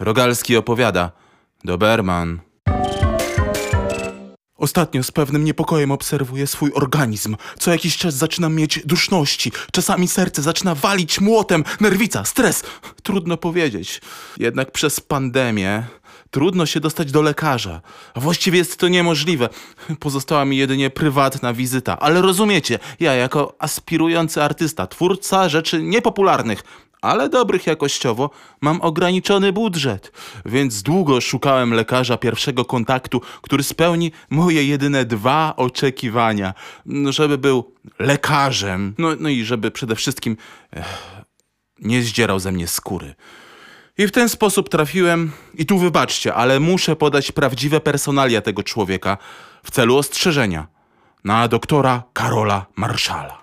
Rogalski opowiada. Doberman. Ostatnio z pewnym niepokojem obserwuję swój organizm. Co jakiś czas zaczynam mieć duszności. Czasami serce zaczyna walić młotem. Nerwica, stres. Trudno powiedzieć. Jednak przez pandemię trudno się dostać do lekarza. A właściwie jest to niemożliwe. Pozostała mi jedynie prywatna wizyta. Ale rozumiecie, ja jako aspirujący artysta, twórca rzeczy niepopularnych, ale dobrych jakościowo, mam ograniczony budżet, więc długo szukałem lekarza pierwszego kontaktu, który spełni moje jedyne dwa oczekiwania. Żeby był lekarzem, no, no i żeby przede wszystkim eh, nie zdzierał ze mnie skóry. I w ten sposób trafiłem, i tu wybaczcie, ale muszę podać prawdziwe personalia tego człowieka w celu ostrzeżenia. Na doktora Karola Marszala.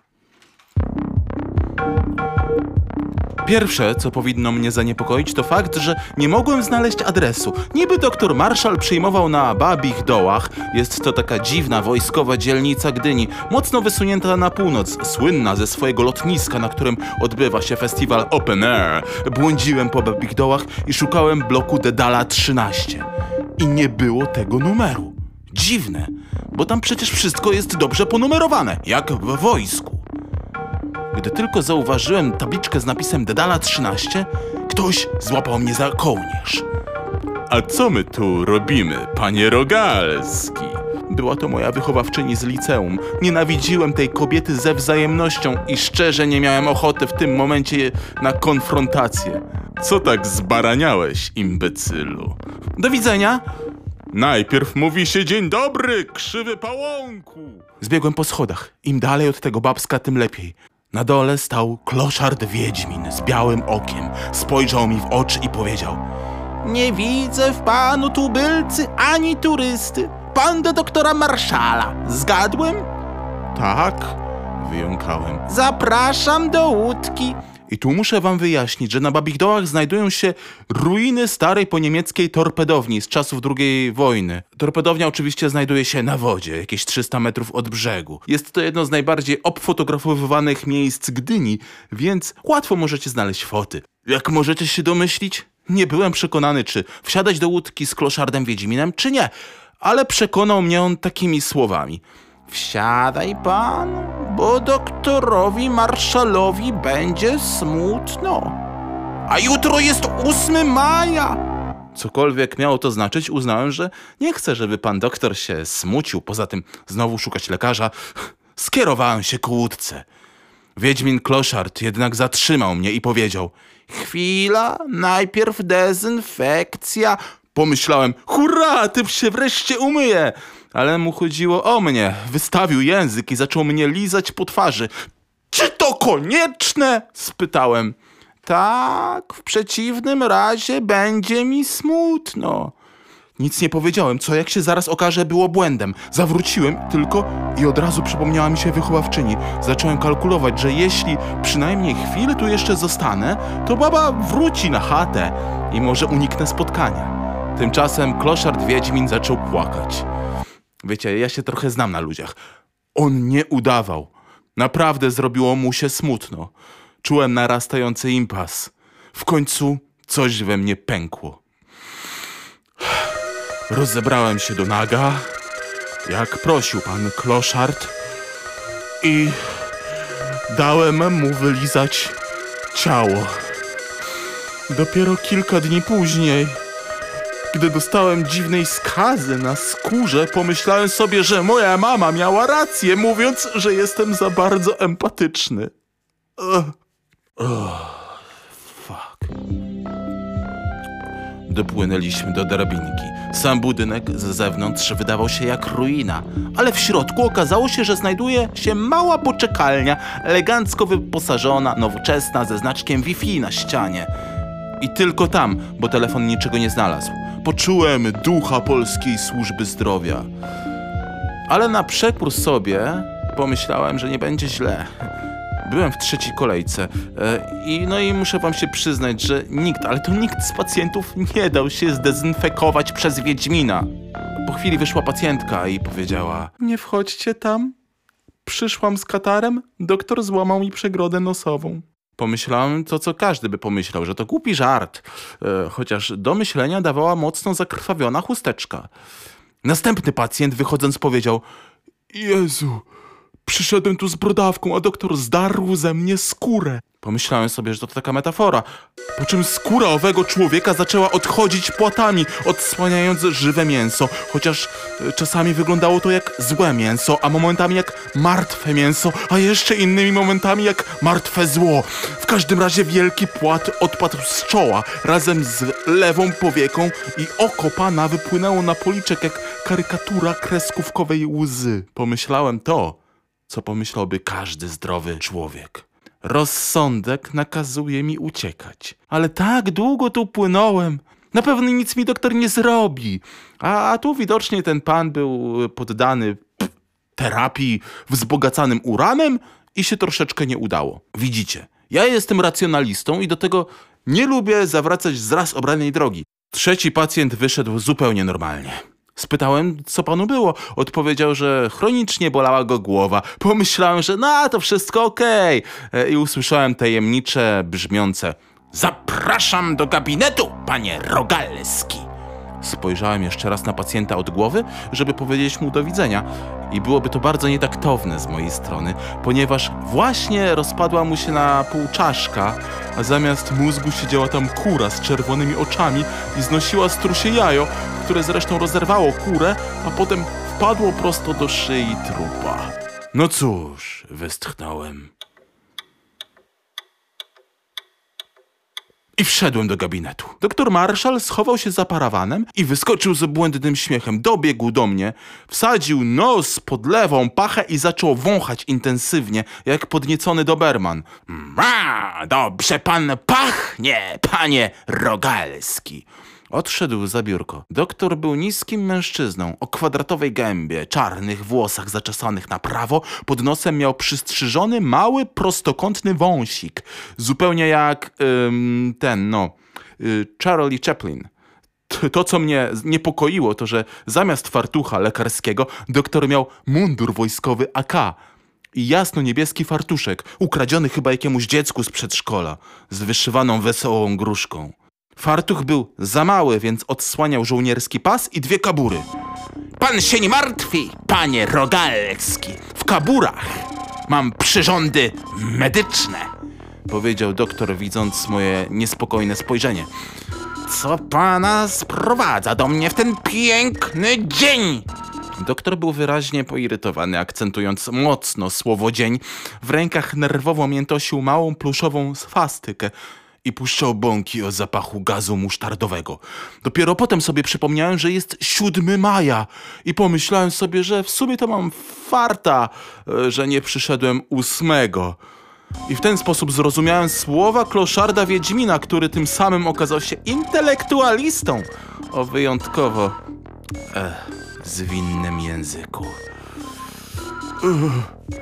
Pierwsze, co powinno mnie zaniepokoić, to fakt, że nie mogłem znaleźć adresu. Niby doktor Marszal przyjmował na Babich Dołach. Jest to taka dziwna wojskowa dzielnica Gdyni, mocno wysunięta na północ, słynna ze swojego lotniska, na którym odbywa się festiwal Open Air. Błądziłem po Babich Dołach i szukałem bloku Dedala 13. I nie było tego numeru. Dziwne, bo tam przecież wszystko jest dobrze ponumerowane, jak w wojsku. Gdy tylko zauważyłem tabliczkę z napisem Dedala 13, ktoś złapał mnie za kołnierz. A co my tu robimy, panie Rogalski? Była to moja wychowawczyni z liceum. Nienawidziłem tej kobiety ze wzajemnością i szczerze nie miałem ochoty w tym momencie na konfrontację. Co tak zbaraniałeś, imbecylu? Do widzenia! Najpierw mówi się dzień dobry, krzywy pałąku! Zbiegłem po schodach. Im dalej od tego babska, tym lepiej. Na dole stał kloszard Wiedźmin z białym okiem. Spojrzał mi w oczy i powiedział Nie widzę w panu tubylcy ani turysty. Pan do doktora Marszala. Zgadłem? Tak, wyjąkałem. Zapraszam do łódki. I tu muszę wam wyjaśnić, że na Babich Dołach znajdują się ruiny starej poniemieckiej torpedowni z czasów II wojny. Torpedownia oczywiście znajduje się na wodzie, jakieś 300 metrów od brzegu. Jest to jedno z najbardziej obfotografowywanych miejsc Gdyni, więc łatwo możecie znaleźć foty. Jak możecie się domyślić, nie byłem przekonany, czy wsiadać do łódki z kloszardem Wiedźminem, czy nie, ale przekonał mnie on takimi słowami. Wsiadaj pan, bo doktorowi Marszalowi będzie smutno. A jutro jest 8 maja. Cokolwiek miało to znaczyć, uznałem, że nie chcę, żeby pan doktor się smucił. Poza tym znowu szukać lekarza. Skierowałem się ku łódce. Wiedźmin Kloszard jednak zatrzymał mnie i powiedział: Chwila, najpierw dezynfekcja. Pomyślałem: Hurra, typ się wreszcie umyje. Ale mu chodziło o mnie. Wystawił język i zaczął mnie lizać po twarzy. Czy to konieczne? spytałem. Tak, w przeciwnym razie będzie mi smutno. Nic nie powiedziałem, co jak się zaraz okaże było błędem. Zawróciłem tylko i od razu przypomniała mi się wychowawczyni. Zacząłem kalkulować, że jeśli przynajmniej chwilę tu jeszcze zostanę, to baba wróci na chatę i może uniknę spotkania. Tymczasem kloszard Wiedźmin zaczął płakać. Wiecie, ja się trochę znam na ludziach. On nie udawał. Naprawdę zrobiło mu się smutno. Czułem narastający impas. W końcu coś we mnie pękło. Rozebrałem się do naga, jak prosił pan kloszard i dałem mu wylizać ciało. Dopiero kilka dni później, gdy dostałem dziwnej skazy na skórze, pomyślałem sobie, że moja mama miała rację, mówiąc, że jestem za bardzo empatyczny. Ugh. Fuck. Dopłynęliśmy do drabinki. Sam budynek z zewnątrz wydawał się jak ruina, ale w środku okazało się, że znajduje się mała poczekalnia, elegancko wyposażona, nowoczesna, ze znaczkiem Wi-Fi na ścianie. I tylko tam, bo telefon niczego nie znalazł. Poczułem ducha polskiej służby zdrowia. Ale na przekór sobie pomyślałem, że nie będzie źle. Byłem w trzeciej kolejce e, i no i muszę wam się przyznać, że nikt, ale to nikt z pacjentów nie dał się zdezynfekować przez Wiedźmina. Po chwili wyszła pacjentka i powiedziała: Nie wchodźcie tam. Przyszłam z katarem, doktor złamał mi przegrodę nosową. Pomyślałem to, co każdy by pomyślał, że to głupi żart, e, chociaż do myślenia dawała mocno zakrwawiona chusteczka. Następny pacjent wychodząc powiedział: Jezu, przyszedłem tu z brodawką, a doktor zdarł ze mnie skórę. Pomyślałem sobie, że to taka metafora. Po czym skóra owego człowieka zaczęła odchodzić płatami, odsłaniając żywe mięso, chociaż e, czasami wyglądało to jak złe mięso, a momentami jak martwe mięso, a jeszcze innymi momentami jak martwe zło. W każdym razie wielki płat odpadł z czoła razem z lewą powieką i oko pana wypłynęło na policzek jak karykatura kreskówkowej łzy. Pomyślałem to, co pomyślałby każdy zdrowy człowiek. Rozsądek nakazuje mi uciekać. Ale tak długo tu płynąłem. Na pewno nic mi doktor nie zrobi. A, a tu widocznie ten pan był poddany pff, terapii wzbogacanym uranem i się troszeczkę nie udało. Widzicie, ja jestem racjonalistą i do tego nie lubię zawracać z raz obranej drogi. Trzeci pacjent wyszedł zupełnie normalnie. Spytałem, co panu było. Odpowiedział, że chronicznie bolała go głowa. Pomyślałem, że no, to wszystko okej. E, I usłyszałem tajemnicze, brzmiące Zapraszam do gabinetu, panie Rogalski. Spojrzałem jeszcze raz na pacjenta od głowy, żeby powiedzieć mu do widzenia. I byłoby to bardzo nietaktowne z mojej strony, ponieważ właśnie rozpadła mu się na pół czaszka, a zamiast mózgu siedziała tam kura z czerwonymi oczami i znosiła strusie jajo, które zresztą rozerwało kurę, a potem wpadło prosto do szyi trupa. No cóż, westchnąłem. I wszedłem do gabinetu. Doktor Marshall schował się za parawanem i wyskoczył z błędnym śmiechem. Dobiegł do mnie, wsadził nos pod lewą pachę i zaczął wąchać intensywnie, jak podniecony Doberman. Ma, dobrze pan pachnie, panie Rogalski. Odszedł za biurko. Doktor był niskim mężczyzną, o kwadratowej gębie, czarnych włosach zaczesanych na prawo, pod nosem miał przystrzyżony mały, prostokątny wąsik. Zupełnie jak ym, ten, no, y, Charlie Chaplin. To, co mnie niepokoiło, to że zamiast fartucha lekarskiego doktor miał mundur wojskowy AK i jasno-niebieski fartuszek, ukradziony chyba jakiemuś dziecku z przedszkola, z wyszywaną wesołą gruszką. Fartuch był za mały, więc odsłaniał żołnierski pas i dwie kabury. Pan się nie martwi, panie Rogalski. W kaburach mam przyrządy medyczne, powiedział doktor, widząc moje niespokojne spojrzenie. Co pana sprowadza do mnie w ten piękny dzień? Doktor był wyraźnie poirytowany, akcentując mocno słowo dzień. W rękach nerwowo miętosił małą pluszową swastykę i puszczał bąki o zapachu gazu musztardowego. Dopiero potem sobie przypomniałem, że jest 7 maja i pomyślałem sobie, że w sumie to mam farta, e, że nie przyszedłem ósmego. I w ten sposób zrozumiałem słowa kloszarda Wiedźmina, który tym samym okazał się intelektualistą o wyjątkowo e, zwinnym języku.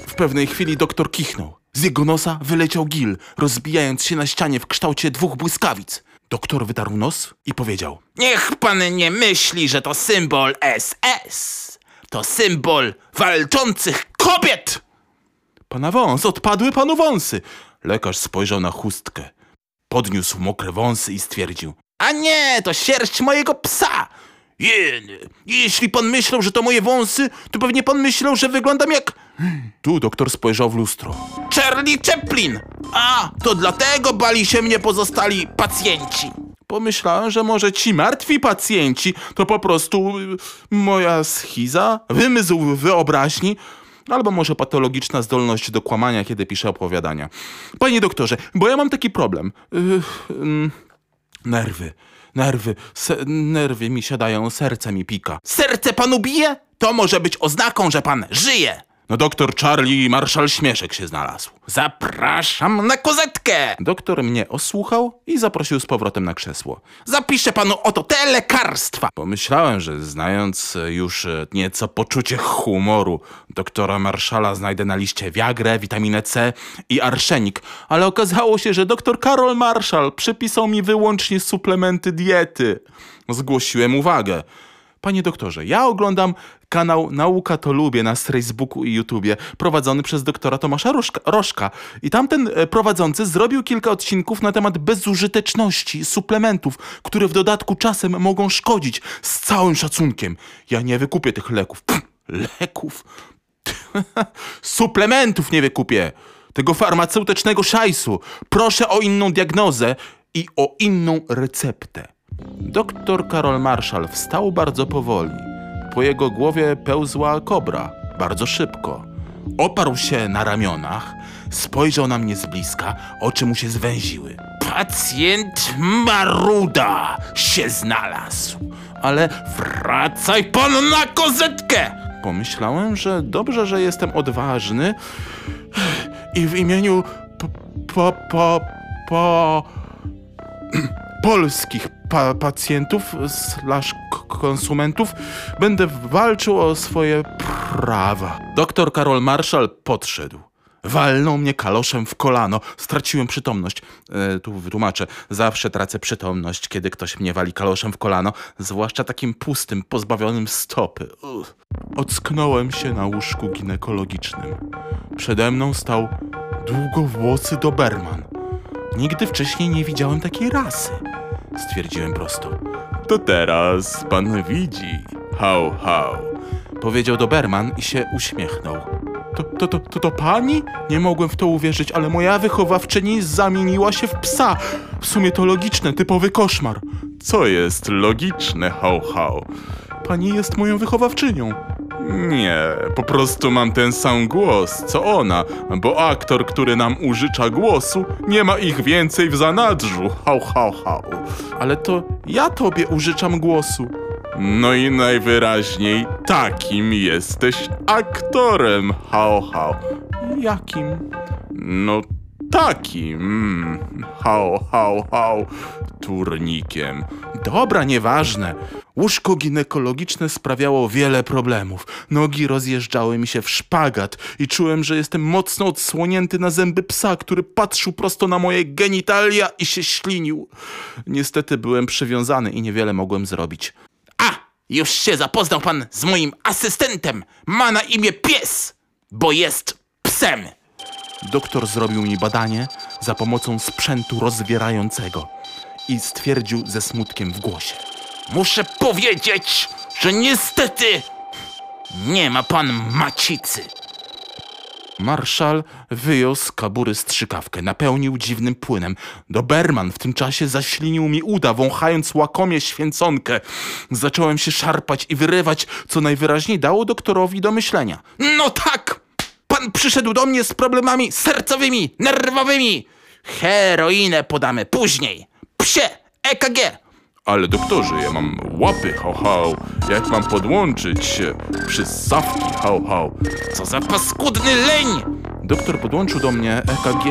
W pewnej chwili doktor kichnął. Z jego nosa wyleciał gil, rozbijając się na ścianie w kształcie dwóch błyskawic. Doktor wydarł nos i powiedział: Niech pan nie myśli, że to symbol SS. To symbol walczących kobiet! Pana wąs, odpadły panu wąsy. Lekarz spojrzał na chustkę. Podniósł mokre wąsy i stwierdził: A nie, to sierść mojego psa! Jeny, jeśli pan myślał, że to moje wąsy, to pewnie pan myślał, że wyglądam jak... Tu doktor spojrzał w lustro. Charlie Chaplin! A, to dlatego bali się mnie pozostali pacjenci. Pomyślałem, że może ci martwi pacjenci to po prostu y, moja schiza, wymysł wyobraźni, albo może patologiczna zdolność do kłamania, kiedy piszę opowiadania. Panie doktorze, bo ja mam taki problem. Yy, ym, Nerwy, nerwy, se, nerwy mi siadają, serce mi pika. Serce panu bije? To może być oznaką, że pan żyje. No doktor Charlie Marszal Śmieszek się znalazł. Zapraszam na kozetkę! Doktor mnie osłuchał i zaprosił z powrotem na krzesło. Zapiszę panu oto te lekarstwa! Pomyślałem, że znając e, już e, nieco poczucie humoru doktora Marszala znajdę na liście Viagrę, witaminę C i arszenik, ale okazało się, że doktor Karol Marszal przypisał mi wyłącznie suplementy diety. Zgłosiłem uwagę. Panie doktorze, ja oglądam kanał Nauka to Lubię na Facebooku i YouTubie, prowadzony przez doktora Tomasza Rożka. I tamten e, prowadzący zrobił kilka odcinków na temat bezużyteczności suplementów, które w dodatku czasem mogą szkodzić. Z całym szacunkiem. Ja nie wykupię tych leków. Pff, leków? Suplementów nie wykupię. Tego farmaceutycznego szajsu. Proszę o inną diagnozę i o inną receptę. Doktor Karol Marszal wstał bardzo powoli. Po jego głowie pełzła kobra, bardzo szybko. Oparł się na ramionach, spojrzał na mnie z bliska, oczy mu się zwęziły. Pacjent Maruda się znalazł, ale wracaj pan na kozetkę! Pomyślałem, że dobrze, że jestem odważny i w imieniu po, po, po, po polskich pa pacjentów slash konsumentów będę walczył o swoje prawa. Doktor Karol Marszal podszedł. Walnął mnie kaloszem w kolano. Straciłem przytomność. E, tu wytłumaczę. Zawsze tracę przytomność, kiedy ktoś mnie wali kaloszem w kolano, zwłaszcza takim pustym, pozbawionym stopy. Uch. Ocknąłem się na łóżku ginekologicznym. Przede mną stał długowłosy Doberman. Nigdy wcześniej nie widziałem takiej rasy. Stwierdziłem prosto. To teraz pan widzi. Hał, hał. Powiedział Doberman i się uśmiechnął. To, to, to, to, to pani? Nie mogłem w to uwierzyć, ale moja wychowawczyni zamieniła się w psa. W sumie to logiczne, typowy koszmar. Co jest logiczne, hał, hał? Pani jest moją wychowawczynią. Nie, po prostu mam ten sam głos, co ona, bo aktor, który nam użycza głosu, nie ma ich więcej w zanadrzu. Hał, hał, hał. Ale to ja tobie użyczam głosu. No i najwyraźniej takim jesteś aktorem, hał, hał. Jakim? No takim, mm, hał, hał, hał, turnikiem. Dobra, nieważne. Łóżko ginekologiczne sprawiało wiele problemów. Nogi rozjeżdżały mi się w szpagat i czułem, że jestem mocno odsłonięty na zęby psa, który patrzył prosto na moje genitalia i się ślinił. Niestety byłem przywiązany i niewiele mogłem zrobić. A! Już się zapoznał pan z moim asystentem. Ma na imię pies, bo jest psem. Doktor zrobił mi badanie za pomocą sprzętu rozwierającego i stwierdził ze smutkiem w głosie. Muszę powiedzieć, że niestety nie ma pan macicy. Marszal wyjął z kabury strzykawkę, napełnił dziwnym płynem. Doberman w tym czasie zaślinił mi uda, wąchając łakomie święconkę. Zacząłem się szarpać i wyrywać, co najwyraźniej dało doktorowi do myślenia. No tak! Pan przyszedł do mnie z problemami sercowymi, nerwowymi. Heroinę podamy później. Psie, EKG. Ale doktorze, ja mam łapy, hał, hał. Jak mam podłączyć się? Przyssawki, hał, hał. Co za paskudny leń! Doktor podłączył do mnie EKG.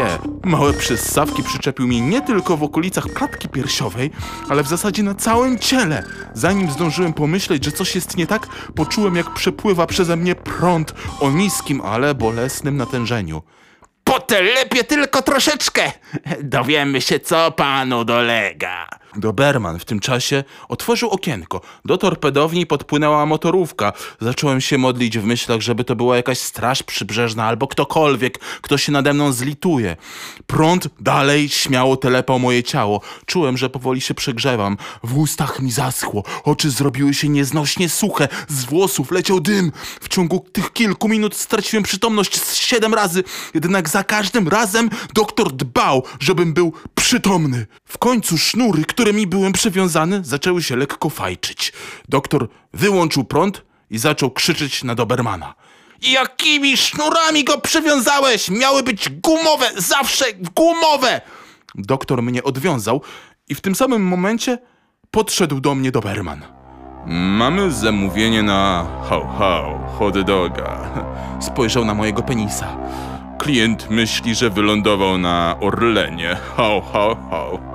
Małe przyssawki przyczepił mi nie tylko w okolicach klatki piersiowej, ale w zasadzie na całym ciele. Zanim zdążyłem pomyśleć, że coś jest nie tak, poczułem jak przepływa przeze mnie prąd o niskim, ale bolesnym natężeniu. Potelepie tylko troszeczkę. Dowiemy się, co panu dolega. Doberman w tym czasie otworzył okienko. Do torpedowni podpłynęła motorówka. Zacząłem się modlić w myślach, żeby to była jakaś straż przybrzeżna albo ktokolwiek, kto się nade mną zlituje. Prąd dalej śmiało telepał moje ciało. Czułem, że powoli się przegrzewam. W ustach mi zaschło. Oczy zrobiły się nieznośnie suche. Z włosów leciał dym. W ciągu tych kilku minut straciłem przytomność z siedem razy. Jednak za każdym razem doktor dbał, żebym był przytomny. W końcu sznury, którymi byłem przywiązany, zaczęły się lekko fajczyć. Doktor wyłączył prąd i zaczął krzyczeć na Dobermana. Jakimi sznurami go przywiązałeś? Miały być gumowe, zawsze gumowe! Doktor mnie odwiązał i w tym samym momencie podszedł do mnie Doberman. Mamy zamówienie na hał hał, hot doga. Spojrzał na mojego penisa. Klient myśli, że wylądował na Orlenie. Hał, hał, hał.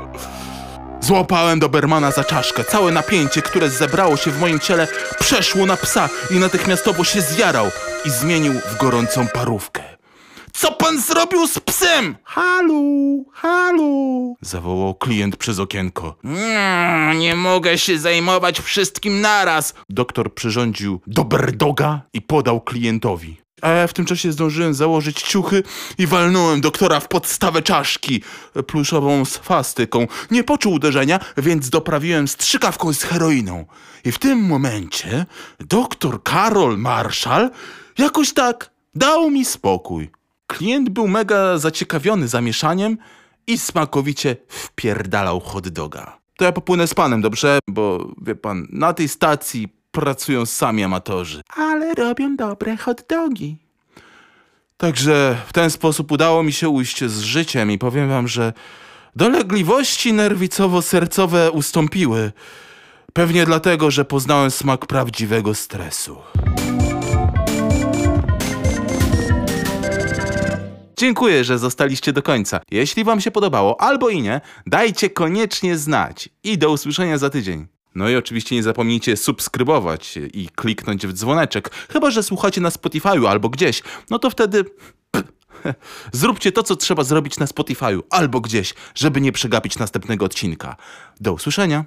Złapałem Dobermana za czaszkę. Całe napięcie, które zebrało się w moim ciele, przeszło na psa i natychmiastowo się zjarał i zmienił w gorącą parówkę. Co pan zrobił z psem? Halu, halu, zawołał klient przez okienko. Mm, nie mogę się zajmować wszystkim naraz. Doktor przyrządził doberdoga i podał klientowi. A ja w tym czasie zdążyłem założyć ciuchy i walnąłem doktora w podstawę czaszki pluszową swastyką. Nie poczuł uderzenia, więc doprawiłem strzykawką z heroiną. I w tym momencie doktor Karol Marszal jakoś tak dał mi spokój. Klient był mega zaciekawiony zamieszaniem i smakowicie wpierdalał hot doga. To ja popłynę z panem, dobrze? Bo wie pan, na tej stacji pracują sami amatorzy. Ale robią dobre hot dogi. Także w ten sposób udało mi się ujść z życiem i powiem wam, że dolegliwości nerwicowo-sercowe ustąpiły. Pewnie dlatego, że poznałem smak prawdziwego stresu. Dziękuję, że zostaliście do końca. Jeśli wam się podobało, albo i nie, dajcie koniecznie znać. I do usłyszenia za tydzień. No i oczywiście nie zapomnijcie subskrybować i kliknąć w dzwoneczek. Chyba, że słuchacie na Spotify'u albo gdzieś. No to wtedy... Zróbcie to, co trzeba zrobić na Spotify'u albo gdzieś, żeby nie przegapić następnego odcinka. Do usłyszenia.